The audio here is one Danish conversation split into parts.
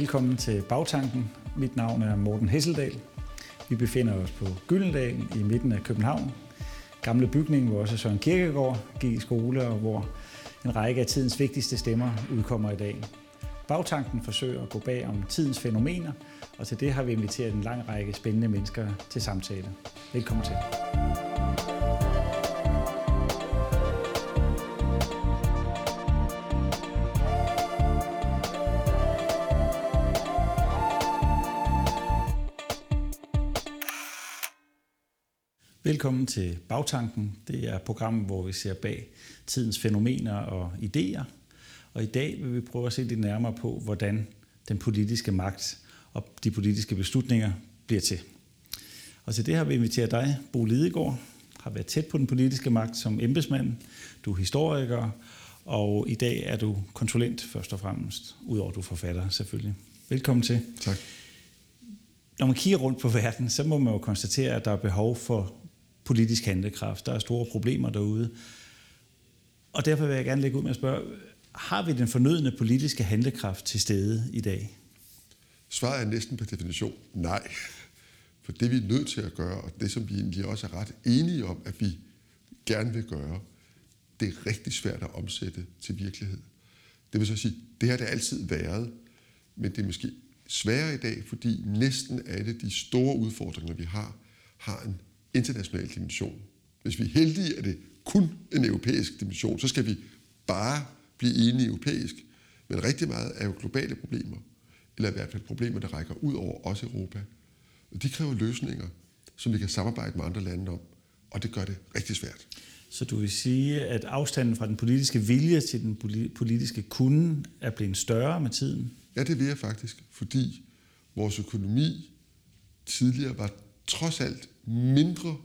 Velkommen til Bagtanken. Mit navn er Morten Hesseldal. Vi befinder os på Gyldendal i midten af København. Gamle bygning, hvor også Søren Kirkegaard gik i skole, og hvor en række af tidens vigtigste stemmer udkommer i dag. Bagtanken forsøger at gå bag om tidens fænomener, og til det har vi inviteret en lang række spændende mennesker til samtale. Velkommen til. Velkommen til Bagtanken. Det er programmet, hvor vi ser bag tidens fænomener og idéer. Og i dag vil vi prøve at se lidt nærmere på, hvordan den politiske magt og de politiske beslutninger bliver til. Og til det har vi inviteret dig, Bo Lidegaard, har været tæt på den politiske magt som embedsmand. Du er historiker, og i dag er du konsulent først og fremmest, udover du er forfatter selvfølgelig. Velkommen til. Tak. Når man kigger rundt på verden, så må man jo konstatere, at der er behov for politisk handlekraft. Der er store problemer derude. Og derfor vil jeg gerne lægge ud med at spørge, har vi den fornødne politiske handlekraft til stede i dag? Svaret er næsten per definition nej. For det vi er nødt til at gøre, og det som vi egentlig også er ret enige om, at vi gerne vil gøre, det er rigtig svært at omsætte til virkelighed. Det vil så sige, det har det altid været, men det er måske sværere i dag, fordi næsten alle de store udfordringer, vi har, har en international dimension. Hvis vi er heldige, er det kun en europæisk dimension, så skal vi bare blive enige europæisk. Men rigtig meget er jo globale problemer, eller i hvert fald problemer, der rækker ud over os Europa. Og de kræver løsninger, som vi kan samarbejde med andre lande om, og det gør det rigtig svært. Så du vil sige, at afstanden fra den politiske vilje til den politiske kunde er blevet større med tiden? Ja, det vil jeg faktisk, fordi vores økonomi tidligere var trods alt mindre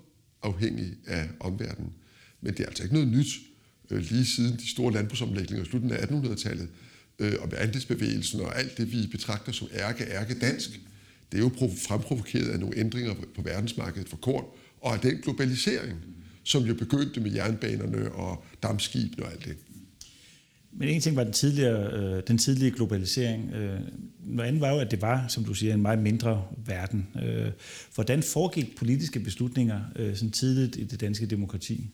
afhængig af omverdenen. Men det er altså ikke noget nyt. Øh, lige siden de store landbrugsomlægninger i slutningen af 1800-tallet, øh, og med andelsbevægelsen og alt det, vi betragter som ærke-ærke dansk, det er jo fremprovokeret af nogle ændringer på verdensmarkedet for korn, og af den globalisering, som jo begyndte med jernbanerne og dammskibene og alt det. Men en ting var den tidligere, øh, den tidlige globalisering. Øh, noget andet var jo, at det var, som du siger, en meget mindre verden. Øh, hvordan foregik politiske beslutninger øh, sådan tidligt i det danske demokrati?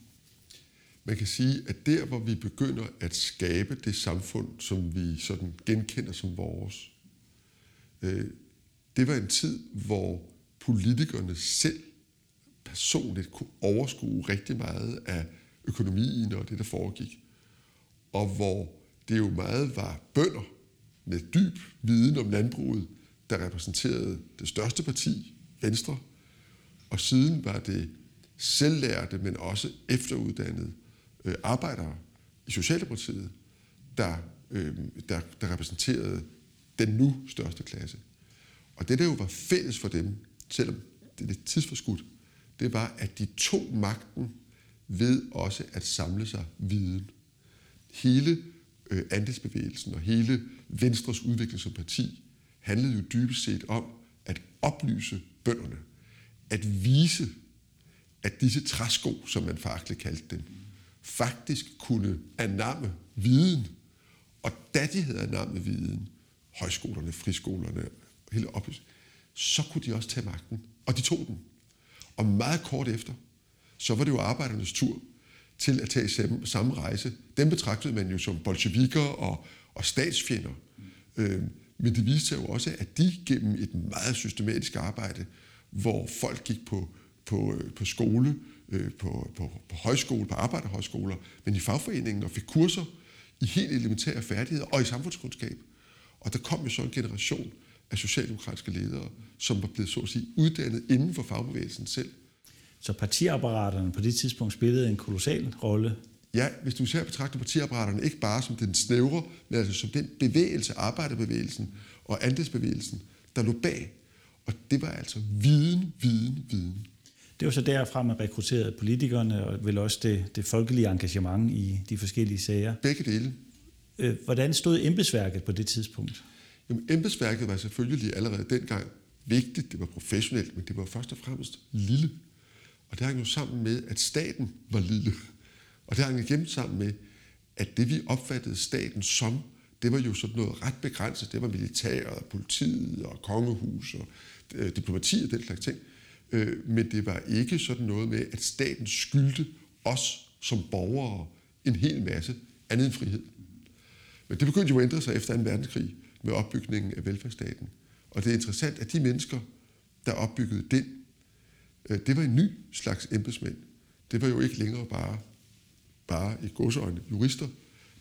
Man kan sige, at der, hvor vi begynder at skabe det samfund, som vi sådan genkender som vores, øh, det var en tid, hvor politikerne selv personligt kunne overskue rigtig meget af økonomien og det, der foregik og hvor det jo meget var bønder med dyb viden om landbruget, der repræsenterede det største parti, Venstre, og siden var det selvlærte, men også efteruddannede øh, arbejdere i Socialdemokratiet, der, øh, der, der repræsenterede den nu største klasse. Og det, der jo var fælles for dem, selvom det er lidt tidsforskudt, det var, at de tog magten ved også at samle sig viden hele øh, andelsbevægelsen og hele Venstres udvikling som parti handlede jo dybest set om at oplyse bønderne. At vise, at disse træsko, som man faktisk kaldte dem, faktisk kunne anamme viden. Og da de havde anammet viden, højskolerne, friskolerne, hele oplysningen, så kunne de også tage magten. Og de tog den. Og meget kort efter, så var det jo arbejdernes tur til at tage samme, samme rejse. Dem betragtede man jo som bolsjevikker og, og statsfjender. Øh, men det viste sig jo også, at de gennem et meget systematisk arbejde, hvor folk gik på, på, øh, på skole, øh, på, på, på højskole, på arbejderhøjskoler, men i fagforeningen og fik kurser i helt elementære færdigheder og i samfundskundskab. Og der kom jo så en generation af socialdemokratiske ledere, som var blevet så at sige uddannet inden for fagbevægelsen selv. Så partiapparaterne på det tidspunkt spillede en kolossal rolle. Ja, hvis du ser betragter partiapparaterne ikke bare som den snævre, men altså som den bevægelse, arbejderbevægelsen og andelsbevægelsen, der lå bag. Og det var altså viden, viden, viden. Det var så derfra, man rekrutterede politikerne og vel også det, det folkelige engagement i de forskellige sager. Begge dele. Øh, hvordan stod embedsværket på det tidspunkt? Jamen, embedsværket var selvfølgelig allerede dengang vigtigt, det var professionelt, men det var først og fremmest lille. Det hang jo sammen med, at staten var lille. Og det hang igen sammen med, at det vi opfattede staten som, det var jo sådan noget ret begrænset. Det var militæret, og politiet og kongehus og øh, diplomati og den slags ting. Øh, men det var ikke sådan noget med, at staten skyldte os som borgere en hel masse andet end frihed. Men det begyndte jo at ændre sig efter 2. verdenskrig med opbygningen af velfærdsstaten. Og det er interessant, at de mennesker, der opbyggede den, Øh, det var en ny slags embedsmænd. Det var jo ikke længere bare, bare i godseøjne jurister.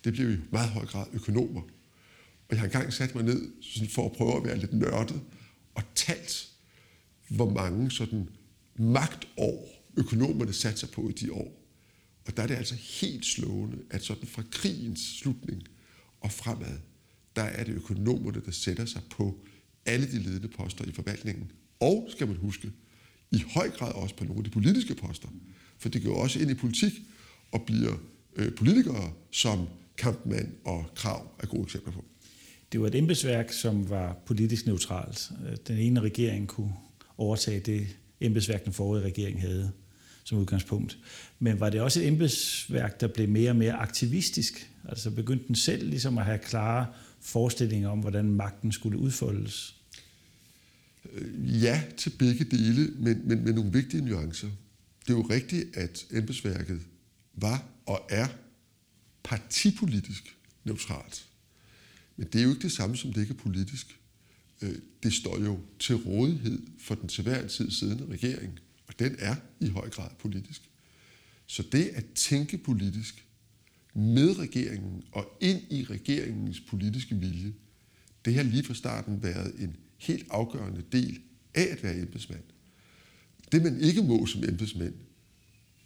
Det blev i meget høj grad økonomer. Og jeg har engang sat mig ned sådan for at prøve at være lidt nørdet og talt, hvor mange sådan magtår økonomerne satte sig på i de år. Og der er det altså helt slående, at sådan fra krigens slutning og fremad, der er det økonomerne, der sætter sig på alle de ledende poster i forvaltningen. Og, skal man huske, i høj grad også på nogle af de politiske poster. For det går også ind i politik og bliver øh, politikere, som Kampmann og Krav er gode eksempler på. Det var et embedsværk, som var politisk neutralt. Øh, den ene regering kunne overtage det embedsværk, den forrige regering havde som udgangspunkt. Men var det også et embedsværk, der blev mere og mere aktivistisk? Altså begyndte den selv ligesom at have klare forestillinger om, hvordan magten skulle udfoldes? Øh, ja, til begge dele, men, men med nogle vigtige nuancer. Det er jo rigtigt, at embedsværket var og er partipolitisk neutralt. Men det er jo ikke det samme som det ikke er politisk. Øh, det står jo til rådighed for den til hver tid siddende regering, og den er i høj grad politisk. Så det at tænke politisk med regeringen og ind i regeringens politiske vilje, det har lige fra starten været en helt afgørende del af at være embedsmand. Det man ikke må som embedsmand,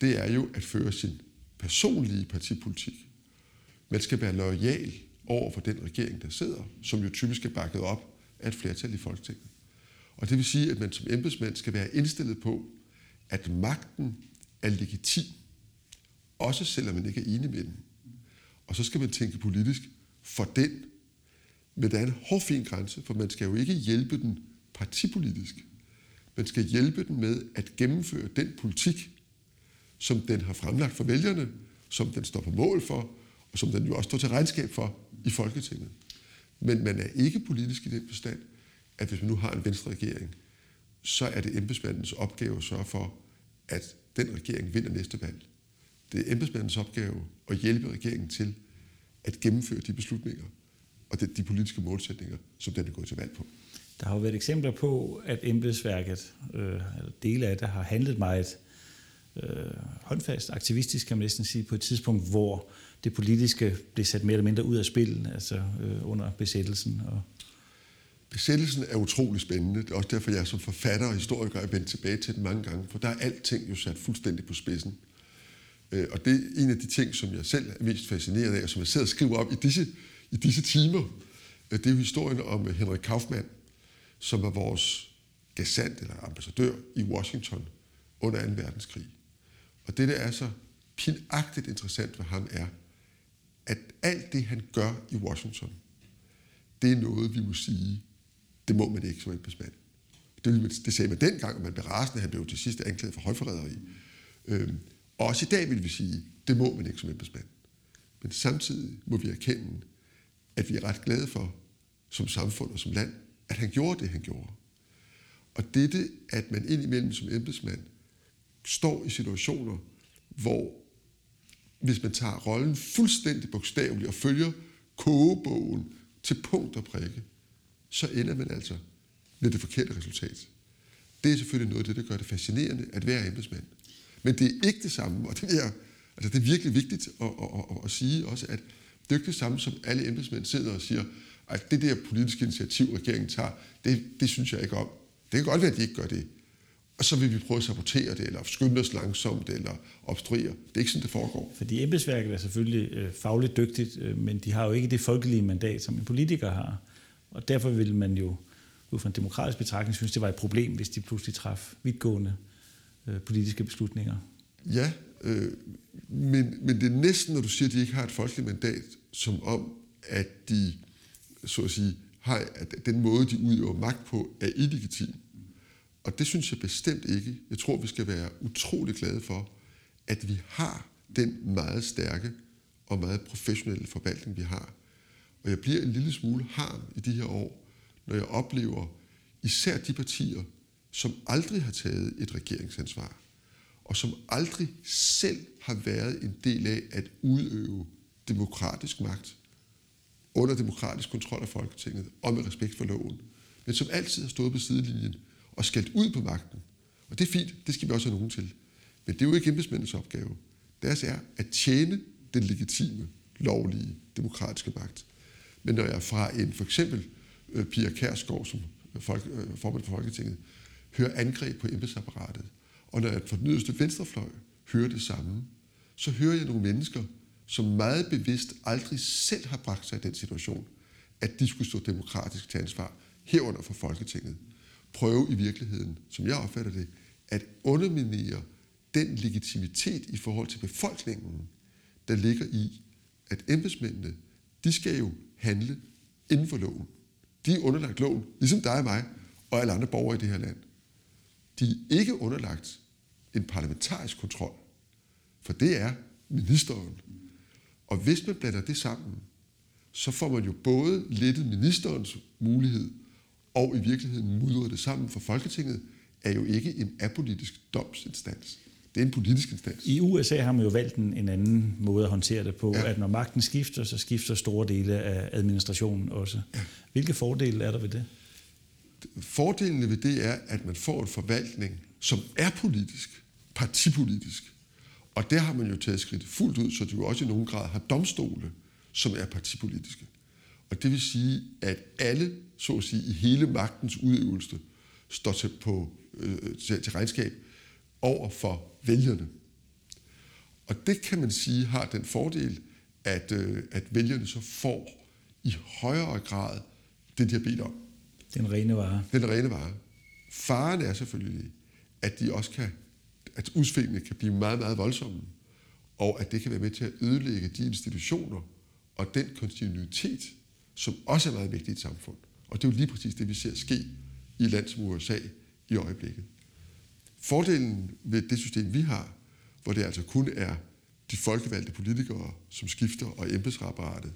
det er jo at føre sin personlige partipolitik. Man skal være lojal over for den regering, der sidder, som jo typisk er bakket op af et flertal i Folketinget. Og det vil sige, at man som embedsmand skal være indstillet på, at magten er legitim, også selvom man ikke er enig med den. Og så skal man tænke politisk for den. Men der er en hårfin grænse, for man skal jo ikke hjælpe den partipolitisk. Man skal hjælpe den med at gennemføre den politik, som den har fremlagt for vælgerne, som den står på mål for, og som den jo også står til regnskab for i Folketinget. Men man er ikke politisk i den forstand, at hvis man nu har en venstre regering, så er det embedsmandens opgave at sørge for, at den regering vinder næste valg. Det er embedsmandens opgave at hjælpe regeringen til at gennemføre de beslutninger og de, de politiske målsætninger, som den er gået til valg på. Der har jo været eksempler på, at embedsværket, øh, dele af det, har handlet meget øh, håndfast, aktivistisk kan man næsten sige, på et tidspunkt, hvor det politiske blev sat mere eller mindre ud af spil, altså øh, under besættelsen. Og Besættelsen er utrolig spændende. Det er også derfor, jeg som forfatter og historiker er vendt tilbage til den mange gange, for der er alting jo sat fuldstændig på spidsen. Øh, og det er en af de ting, som jeg selv er mest fascineret af, og som jeg sidder og skriver op i disse, i disse timer. Øh, det er jo historien om Henrik Kaufmann, som var vores gesandt eller ambassadør i Washington under 2. verdenskrig. Og det, der er så pinagtigt interessant ved ham, er, at alt det, han gør i Washington, det er noget, vi må sige, det må man ikke som embedsmand. Det, det sagde man dengang, og man blev rasende, han blev til sidst anklaget for højforræderi. Øhm, også i dag vil vi sige, det må man ikke som embedsmand. Men samtidig må vi erkende, at vi er ret glade for, som samfund og som land, at han gjorde det, han gjorde. Og dette, at man indimellem som embedsmand står i situationer, hvor hvis man tager rollen fuldstændig bogstaveligt og følger kogebogen til punkt og prikke, så ender man altså med det forkerte resultat. Det er selvfølgelig noget af det, der gør det fascinerende at være embedsmand. Men det er ikke det samme, og det er, altså det er virkelig vigtigt at, at, at, at sige også, at det er ikke det samme, som alle embedsmænd sidder og siger, at det der politiske initiativ, regeringen tager, det, det synes jeg ikke om. Det kan godt være, at de ikke gør det. Og så vil vi prøve at sabotere det, eller skynde os langsomt, eller obstruere. Det er ikke sådan, det foregår. Fordi embedsværket er selvfølgelig øh, fagligt dygtigt, øh, men de har jo ikke det folkelige mandat, som en politiker har. Og derfor vil man jo ud fra en demokratisk betragtning synes, det var et problem, hvis de pludselig traf vidtgående øh, politiske beslutninger. Ja, øh, men, men det er næsten, når du siger, at de ikke har et folkeligt mandat, som om, at de, så at sige, har, at den måde, de udøver magt på, er illegitim. Og det synes jeg bestemt ikke. Jeg tror, vi skal være utrolig glade for, at vi har den meget stærke og meget professionelle forvaltning, vi har. Og jeg bliver en lille smule harm i de her år, når jeg oplever især de partier, som aldrig har taget et regeringsansvar, og som aldrig selv har været en del af at udøve demokratisk magt under demokratisk kontrol af Folketinget og med respekt for loven, men som altid har stået på sidelinjen og skældt ud på magten. Og det er fint, det skal vi også have nogen til. Men det er jo ikke embedsmændenes opgave. Deres er at tjene den legitime, lovlige, demokratiske magt. Men når jeg fra en for eksempel øh, Pia Kærsgaard, som øh, folk, øh, formand for Folketinget, hører angreb på embedsapparatet, og når jeg fra den yderste venstrefløj hører det samme, så hører jeg nogle mennesker, som meget bevidst aldrig selv har bragt sig i den situation, at de skulle stå demokratisk til ansvar, herunder for Folketinget. Prøve i virkeligheden, som jeg opfatter det, at underminere den legitimitet i forhold til befolkningen, der ligger i, at embedsmændene, de skal jo handle inden for loven. De er underlagt loven, ligesom dig og mig og alle andre borgere i det her land. De er ikke underlagt en parlamentarisk kontrol, for det er ministeren. Og hvis man blander det sammen, så får man jo både lettet ministerens mulighed og i virkeligheden mudret det sammen, for Folketinget er jo ikke en apolitisk domsinstans. Det er en politisk instans. I USA har man jo valgt en, en anden måde at håndtere det på, ja. at når magten skifter, så skifter store dele af administrationen også. Ja. Hvilke fordele er der ved det? Fordelene ved det er, at man får en forvaltning, som er politisk, partipolitisk. Og der har man jo taget skridt fuldt ud, så du jo også i nogen grad har domstole, som er partipolitiske. Og det vil sige, at alle, så at sige, i hele magtens udøvelse, står til, på, øh, til, til regnskab over for vælgerne. Og det kan man sige har den fordel, at, øh, at vælgerne så får i højere grad det, de har bedt om. Den rene vare. Den rene vare. Faren er selvfølgelig, at de også kan, at udsvingene kan blive meget, meget voldsomme, og at det kan være med til at ødelægge de institutioner og den kontinuitet, som også er meget vigtig i et samfund. Og det er jo lige præcis det, vi ser ske i land som USA i øjeblikket. Fordelen ved det system, vi har, hvor det altså kun er de folkevalgte politikere, som skifter, og embedsrapparatet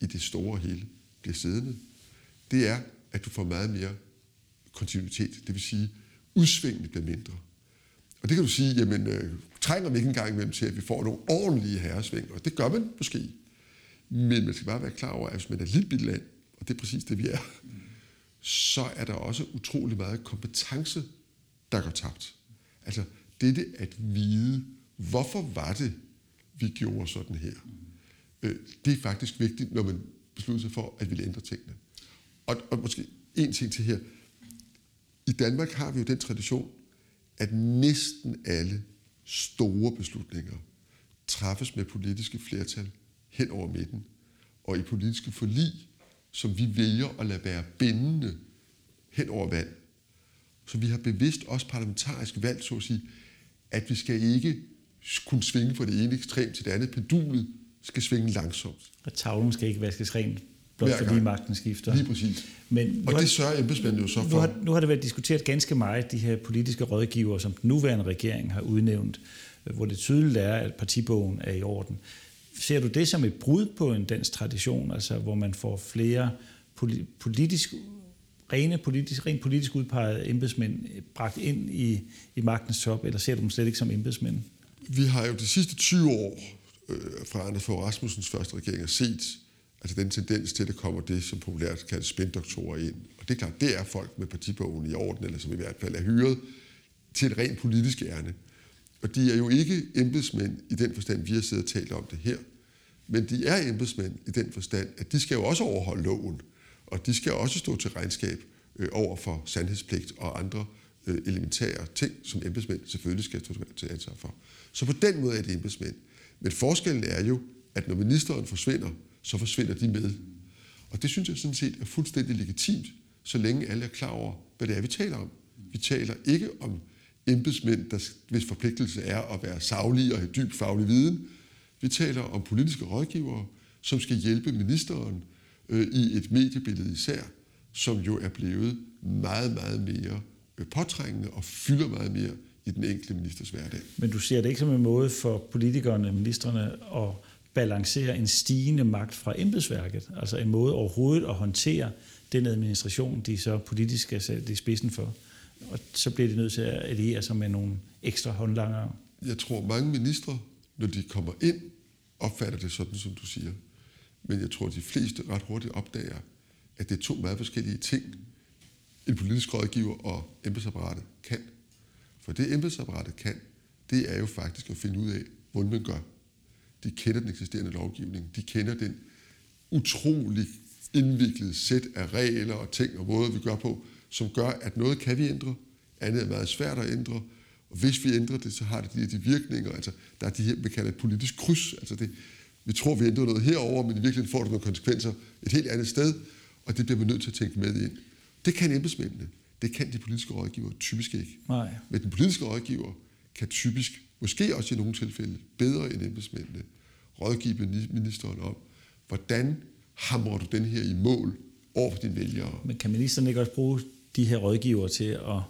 i det store hele bliver siddende, det er, at du får meget mere kontinuitet. Det vil sige, udsvingene bliver mindre. Og det kan du sige, jamen, øh, trænger vi ikke engang imellem til, at vi får nogle ordentlige herresving, og det gør man måske. Men man skal bare være klar over, at hvis man er et lille land, og det er præcis det, vi er, så er der også utrolig meget kompetence, der går tabt. Altså dette at vide, hvorfor var det, vi gjorde sådan her. Øh, det er faktisk vigtigt, når man beslutter sig for at ville ændre tingene. Og, og måske en ting til her. I Danmark har vi jo den tradition, at næsten alle store beslutninger træffes med politiske flertal hen over midten, og i politiske forlig, som vi vælger at lade være bindende hen over valg. Så vi har bevidst også parlamentarisk valgt, så at sige, at vi skal ikke kunne svinge fra det ene ekstrem til det andet. Pendulet skal svinge langsomt. Og tavlen skal ikke vaskes rent, blot fordi magten skifter. Lige præcis. Men og det sørger embedsmændene jo så for. Nu har, nu har det været diskuteret ganske meget, de her politiske rådgiver, som den nuværende regering har udnævnt, hvor det tydeligt er, at partibogen er i orden. Ser du det som et brud på en dansk tradition, altså hvor man får flere politisk rene politisk, rent politisk udpegede embedsmænd bragt ind i, i magtens top, eller ser du dem slet ikke som embedsmænd? Vi har jo de sidste 20 år øh, fra Anders Fogh Rasmussens første regering set, altså den tendens til, at det kommer det, som populært kaldes spændoktorer ind. Og det er klart, det er folk med partibogen i orden, eller som i hvert fald er hyret til et rent politisk ærne. Og de er jo ikke embedsmænd i den forstand, vi har siddet og talt om det her, men de er embedsmænd i den forstand, at de skal jo også overholde loven. Og de skal også stå til regnskab øh, over for sandhedspligt og andre øh, elementære ting, som embedsmænd selvfølgelig skal stå til ansvar for. Så på den måde er det embedsmænd. Men forskellen er jo, at når ministeren forsvinder, så forsvinder de med. Og det synes jeg sådan set er fuldstændig legitimt, så længe alle er klar over, hvad det er, vi taler om. Vi taler ikke om embedsmænd, der, hvis forpligtelse er at være savlige og have dyb faglig viden. Vi taler om politiske rådgivere, som skal hjælpe ministeren øh, i et mediebillede især, som jo er blevet meget, meget mere øh, påtrængende og fylder meget mere i den enkelte ministers hverdag. Men du ser det ikke som en måde for politikerne, ministerne, at balancere en stigende magt fra embedsværket, altså en måde overhovedet at håndtere den administration, de så politisk skal sætte i spidsen for. Og så bliver de nødt til at alliere sig med nogle ekstra håndlangere. Jeg tror, mange ministre, når de kommer ind, opfatter det sådan, som du siger. Men jeg tror, de fleste ret hurtigt opdager, at det er to meget forskellige ting, en politisk rådgiver og embedsapparatet kan. For det embedsapparatet kan, det er jo faktisk at finde ud af, hvordan man gør. De kender den eksisterende lovgivning. De kender den utrolig indviklede sæt af regler og ting og måder, vi gør på, som gør, at noget kan vi ændre, andet er meget svært at ændre, og hvis vi ændrer det, så har det de her de virkninger. Altså, der er de her, vi kalder et politisk kryds. Altså det, vi tror, vi ændrer noget herover, men i virkeligheden får det nogle konsekvenser et helt andet sted, og det bliver vi nødt til at tænke med ind. Det kan embedsmændene. Det kan de politiske rådgiver typisk ikke. Nej. Men den politiske rådgiver kan typisk, måske også i nogle tilfælde, bedre end embedsmændene, rådgive ministeren om, hvordan hamrer du den her i mål over for dine vælgere. Men kan ministeren ikke også bruge de her rådgiver til at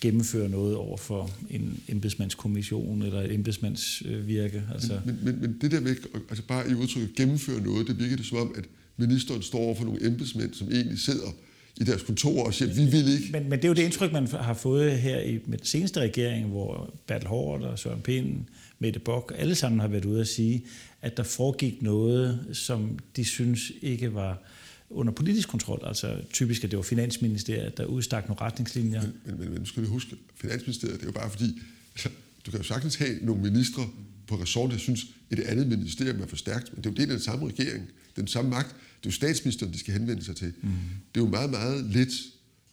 gennemføre noget over for en embedsmandskommission eller et embedsmandsvirke? Altså... Men, men, men det der med, altså bare i udtrykket gennemføre noget, det virker det som om, at ministeren står over for nogle embedsmænd, som egentlig sidder i deres kontor og siger, vi vil ikke. Men, men det er jo det indtryk, man har fået her i, med den seneste regering, hvor Bertel Hård og Søren Pind, Mette Bock, alle sammen har været ude at sige, at der foregik noget, som de synes ikke var under politisk kontrol. Altså typisk, at det var Finansministeriet, der udstak nogle retningslinjer. Men, men, men, men skal vi huske, Finansministeriet, det er jo bare fordi, altså, du kan jo sagtens have nogle ministre på ressorten, der synes, et andet ministerium er for stærkt, men det er jo del af den samme regering, den samme magt. Det er jo statsministeren, de skal henvende sig til. Mm. Det er jo meget, meget let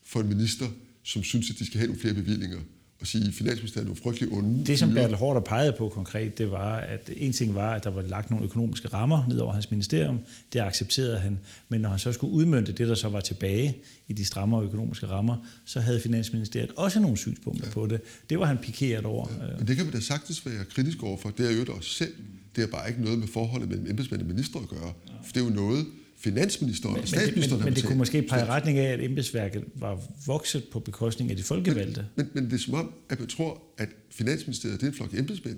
for en minister, som synes, at de skal have nogle flere bevillinger, og sige, at Finansministeriet er nogle frygtelig onde. Det, som Bertel Hårder pegede på konkret, det var, at en ting var, at der var lagt nogle økonomiske rammer ned over hans ministerium. Det accepterede han. Men når han så skulle udmønte det, der så var tilbage i de strammere økonomiske rammer, så havde Finansministeriet også nogle synspunkter ja. på det. Det var han pikeret over. Ja. Men det kan man da sagtens være kritisk overfor. Det er jo også selv. Det er bare ikke noget med forholdet mellem embedsmænd og minister at gøre. For det er jo noget, finansministeren men, og statsministeren men, men, men det kunne måske pege retning af, at embedsværket var vokset på bekostning af de folkevalgte. Men, men, men det er som om, at man tror, at finansministeriet det er en flok embedsmænd.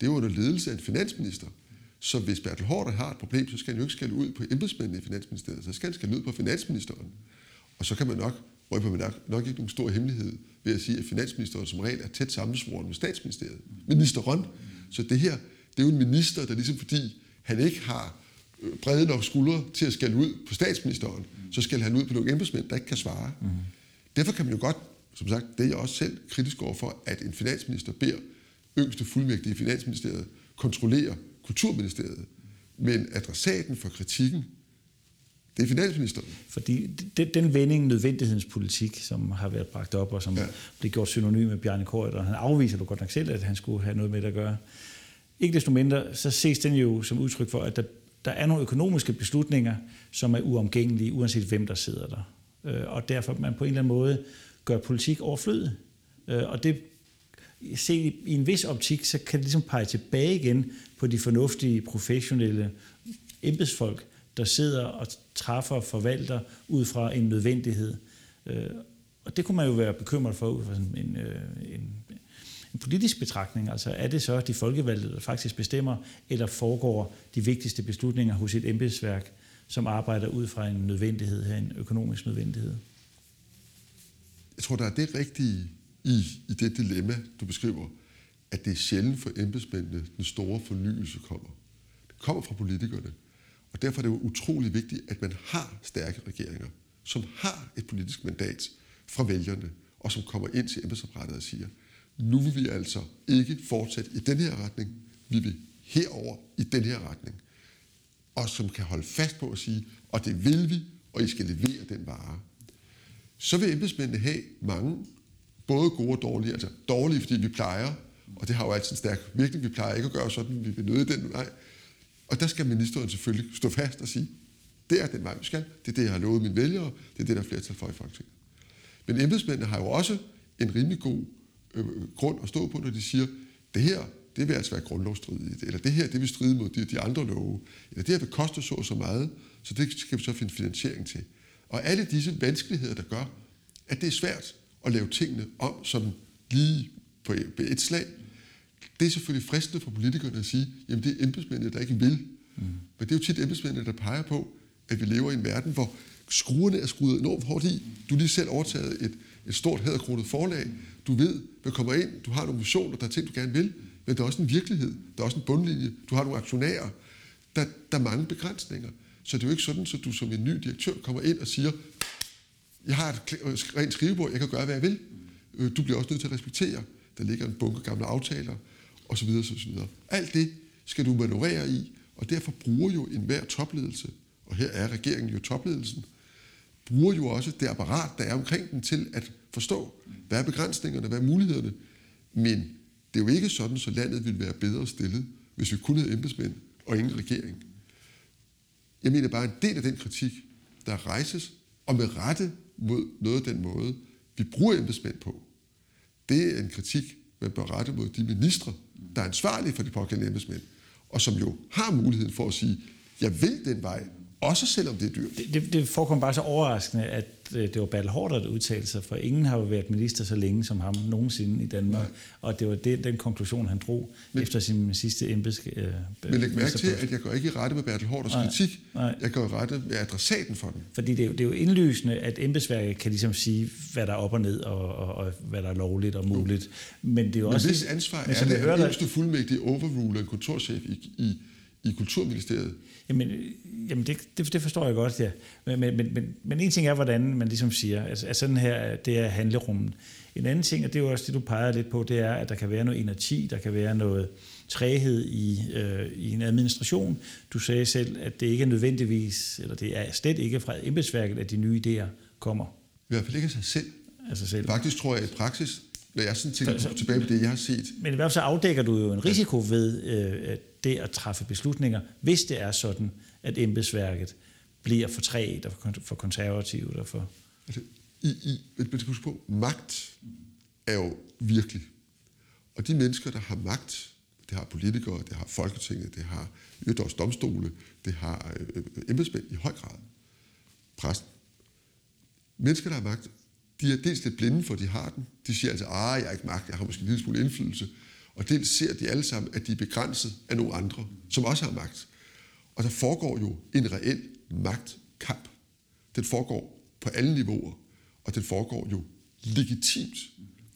Det er jo under ledelse af en finansminister. Så hvis Bertel Hårder har et problem, så skal han jo ikke skælde ud på embedsmændene i Finansministeriet, så skal han skælde ud på finansministeren. Og så kan man nok, røbe man nok, nok ikke nogen stor hemmelighed ved at sige, at finansministeren som regel er tæt sammensvoren med statsministeriet. Ministeren. Så det her, det er jo en minister, der ligesom fordi han ikke har brede nok skuldre til at skælde ud på statsministeren, så skal han ud på nogle embedsmænd, der ikke kan svare. Mm. Derfor kan man jo godt, som sagt, det er jeg også selv kritisk over for, at en finansminister beder yngste fuldmægtige i Finansministeriet kontrollere Kulturministeriet. Men adressaten for kritikken, det er finansministeren. Fordi den vending, nødvendighedens politik, som har været bragt op, og som ja. blev gjort synonym med Bjarne og han afviser du godt nok selv, at han skulle have noget med det at gøre. Ikke desto mindre, så ses den jo som udtryk for, at der der er nogle økonomiske beslutninger, som er uomgængelige, uanset hvem der sidder der. Øh, og derfor man på en eller anden måde gør politik overflødig. Øh, og det se i en vis optik, så kan det ligesom pege tilbage igen på de fornuftige, professionelle embedsfolk, der sidder og træffer og forvalter ud fra en nødvendighed. Øh, og det kunne man jo være bekymret for ud fra sådan en, en, en politisk betragtning. Altså er det så de folkevalgte, der faktisk bestemmer, eller foregår de vigtigste beslutninger hos et embedsværk, som arbejder ud fra en nødvendighed her, en økonomisk nødvendighed? Jeg tror, der er det rigtige i, i det dilemma, du beskriver, at det er sjældent for embedsmændene, den store fornyelse kommer. Det kommer fra politikerne. Og derfor er det jo utrolig vigtigt, at man har stærke regeringer, som har et politisk mandat fra vælgerne, og som kommer ind til embedsapparatet og siger, nu vil vi altså ikke fortsætte i den her retning, vi vil herover i den her retning. Og som kan holde fast på at sige, og det vil vi, og I skal levere den vare. Så vil embedsmændene have mange, både gode og dårlige. Altså dårlige, fordi vi plejer, og det har jo altid en stærk virkning, vi plejer ikke at gøre sådan, vi vil nøde den vej. Og der skal ministeren selvfølgelig stå fast og sige, det er den vej, vi skal. Det er det, jeg har lovet mine vælgere. Det er det, der er flertal for i Folketinget. Men embedsmændene har jo også en rimelig god øh, grund at stå på, når de siger, det her, det vil altså være grundlovsstridigt, eller det her, det vil stride mod de, de andre love, eller det her vil koste så og så meget, så det skal vi så finde finansiering til. Og alle disse vanskeligheder, der gør, at det er svært at lave tingene om som lige på et slag, det er selvfølgelig fristende for politikerne at sige, jamen det er embedsmændene, der ikke vil, Mm. Men det er jo tit embedsmændene, der peger på, at vi lever i en verden, hvor skruerne er skruet enormt hårdt i. Du lige selv overtaget et, et stort hæderkronet forlag. Du ved, hvad kommer ind. Du har nogle visioner, der er ting, du gerne vil. Men der er også en virkelighed. Der er også en bundlinje. Du har nogle aktionærer. Der, der er mange begrænsninger. Så det er jo ikke sådan, at du som en ny direktør kommer ind og siger, jeg har et øh, rent skrivebord, jeg kan gøre, hvad jeg vil. Øh, du bliver også nødt til at respektere. Der ligger en bunke gamle aftaler, osv. osv. Alt det skal du manøvrere i, og derfor bruger jo enhver topledelse, og her er regeringen jo topledelsen, bruger jo også det apparat, der er omkring den til at forstå, hvad er begrænsningerne, hvad er mulighederne. Men det er jo ikke sådan, så landet ville være bedre stillet, hvis vi kun havde embedsmænd og ingen regering. Jeg mener bare, en del af den kritik, der rejses, og med rette mod noget af den måde, vi bruger embedsmænd på, det er en kritik, man bør rette mod de ministre, der er ansvarlige for de pågældende embedsmænd, og som jo har muligheden for at sige, jeg vil den vej, også selvom det er dyrt. Det, det, det forekommer bare så overraskende, at øh, det var Bertel Hård, der udtalte sig, for ingen har jo været minister så længe som ham nogensinde i Danmark, Nej. og det var det, den konklusion, han drog men, efter sin sidste embeds. Øh, men læg mærke til, at jeg går ikke i rette med Bertel Hårds kritik, Nej. jeg går i rette med adressaten for den. Fordi det er, jo, det er jo indlysende, at embedsværket kan ligesom sige, hvad der er op og ned, og, og, og hvad der er lovligt og muligt. Men det er jo men også... hvis ansvar er det, at øverste fuldmægtige overruler en kontorchef i, i, i Kulturministeriet, Jamen, jamen det, det, det forstår jeg godt, ja. Men, men, men, men en ting er, hvordan man ligesom siger, altså, at sådan her, det er handlerummet. En anden ting, og det er jo også det, du peger lidt på, det er, at der kan være noget energi, der kan være noget træhed i, øh, i en administration. Du sagde selv, at det ikke er nødvendigvis, eller det er slet ikke fra embedsværket, at de nye idéer kommer. I hvert fald ikke af sig selv. Af sig selv. Faktisk tror jeg, at i praksis, når jeg sådan tænker så, tilbage på det, jeg har set. Men i hvert fald så afdækker du jo en risiko ved øh, det at træffe beslutninger, hvis det er sådan, at embedsværket bliver for træt og for konservativt og for... Altså, i, i, men du huske på, magt er jo virkelig. Og de mennesker, der har magt, det har politikere, det har Folketinget, det har også domstole, det har øh, embedsmænd i høj grad, præsten. Mennesker, der har magt, de er dels lidt blinde for, at de har den. De siger altså, ah, jeg har ikke magt, jeg har måske en lille smule indflydelse. Og dels ser de alle sammen, at de er begrænset af nogle andre, som også har magt. Og der foregår jo en reel magtkamp. Den foregår på alle niveauer, og den foregår jo legitimt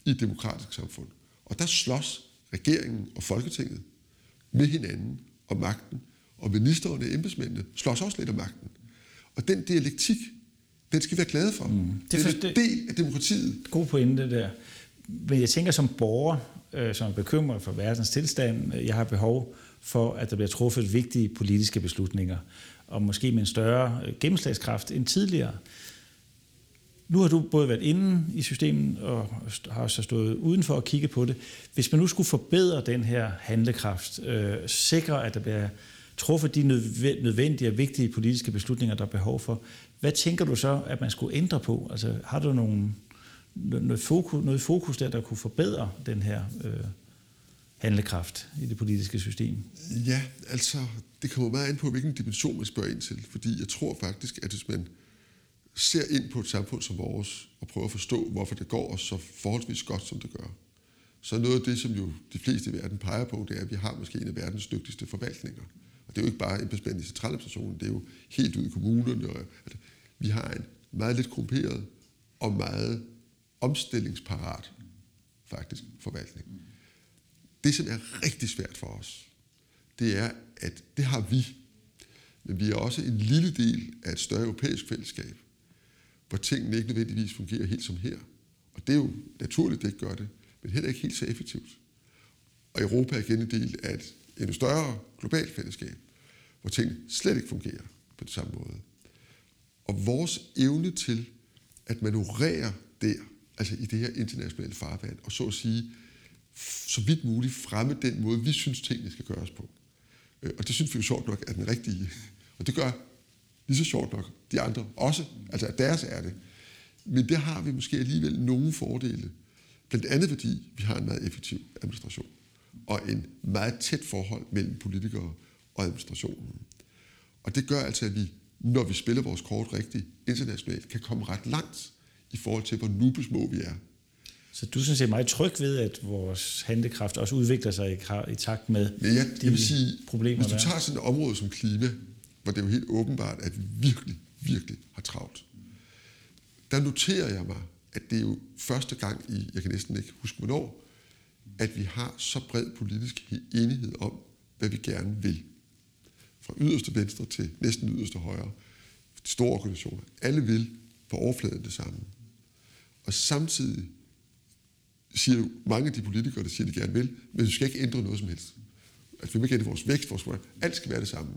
i et demokratisk samfund. Og der slås regeringen og Folketinget med hinanden om magten, og ministerne og embedsmændene slås også lidt om magten. Og den dialektik, den skal vi være glade for. Mm. Det, det er en del af demokratiet. God pointe der. Men jeg tænker som borger, øh, som er bekymret for verdens tilstand, jeg har behov for, at der bliver truffet vigtige politiske beslutninger, og måske med en større øh, gennemslagskraft end tidligere. Nu har du både været inde i systemet og har så stået udenfor og kigge på det. Hvis man nu skulle forbedre den her handlekraft, øh, sikre, at der bliver truffet de nødvendige og vigtige politiske beslutninger, der er behov for, hvad tænker du så, at man skulle ændre på? Altså, har du nogle, noget, fokus, noget fokus der, der kunne forbedre den her øh, handlekraft i det politiske system? Ja, altså, det kommer meget an på, hvilken dimension man spørger ind til. Fordi jeg tror faktisk, at hvis man ser ind på et samfund som vores, og prøver at forstå, hvorfor det går os så forholdsvis godt, som det gør, så er noget af det, som jo de fleste i verden peger på, det er, at vi har måske en af verdens dygtigste forvaltninger det er jo ikke bare embedsmænd i centraladministrationen, det er jo helt ud i kommunerne. Og, altså, vi har en meget lidt grupperet og meget omstillingsparat, faktisk, forvaltning. Det, som er rigtig svært for os, det er, at det har vi, men vi er også en lille del af et større europæisk fællesskab, hvor tingene ikke nødvendigvis fungerer helt som her. Og det er jo naturligt, det ikke gør det, men heller ikke helt så effektivt. Og Europa er igen en del af et endnu større globalt fællesskab, hvor tingene slet ikke fungerer på den samme måde. Og vores evne til at manøvrere der, altså i det her internationale farvand, og så at sige, så vidt muligt fremme den måde, vi synes, tingene skal gøres på. Øh, og det synes vi jo sjovt nok er den rigtige. Og det gør lige så sjovt nok de andre også. Altså at deres er det. Men det har vi måske alligevel nogle fordele. Blandt andet fordi vi har en meget effektiv administration. Og en meget tæt forhold mellem politikere og administrationen. Og det gør altså, at vi, når vi spiller vores kort rigtigt internationalt, kan komme ret langt i forhold til, hvor nubesmå vi er. Så du synes, jeg er meget tryg ved, at vores handlekraft også udvikler sig i, i takt med Men jeg, de jeg vil sige, problemer, hvis du er. tager sådan et område som klima, hvor det er jo helt åbenbart, at vi virkelig, virkelig har travlt, der noterer jeg mig, at det er jo første gang i, jeg kan næsten ikke huske hvornår, at vi har så bred politisk enighed om, hvad vi gerne vil. Fra yderste venstre til næsten yderste højre. De store organisationer. Alle vil på overfladen det samme. Og samtidig siger jo mange af de politikere, der siger, de gerne vil, men vi skal ikke ændre noget som helst. Altså, vi vil ikke ændre vores vækst, vores alt skal være det samme.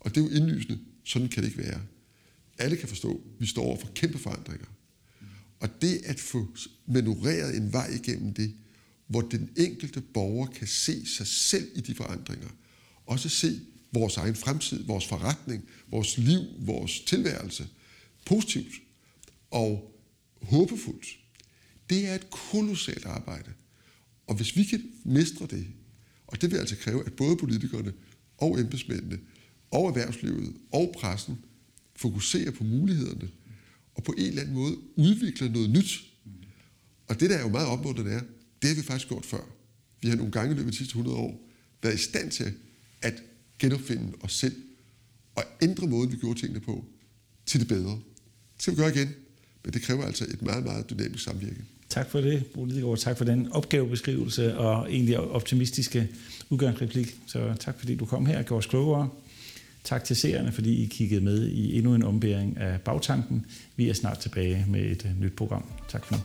Og det er jo indlysende. Sådan kan det ikke være. Alle kan forstå, at vi står over for kæmpe forandringer. Og det at få manøvreret en vej igennem det, hvor den enkelte borger kan se sig selv i de forandringer, også se vores egen fremtid, vores forretning, vores liv, vores tilværelse, positivt og håbefuldt, det er et kolossalt arbejde. Og hvis vi kan mestre det, og det vil altså kræve, at både politikerne og embedsmændene og erhvervslivet og pressen fokuserer på mulighederne, og på en eller anden måde udvikler noget nyt. Og det, der er jo meget opmuntrende er, det har vi faktisk gjort før. Vi har nogle gange i løbet af de sidste 100 år været i stand til at genopfinde os selv og ændre måden, vi gjorde tingene på, til det bedre. Det skal vi gøre igen, men det kræver altså et meget, meget dynamisk samvirke. Tak for det, Bo Lidegaard. Tak for den opgavebeskrivelse og egentlig optimistiske udgangsreplik. Så tak fordi du kom her og gjorde os klogere. Tak til seerne, fordi I kiggede med i endnu en ombæring af bagtanken. Vi er snart tilbage med et nyt program. Tak for nu.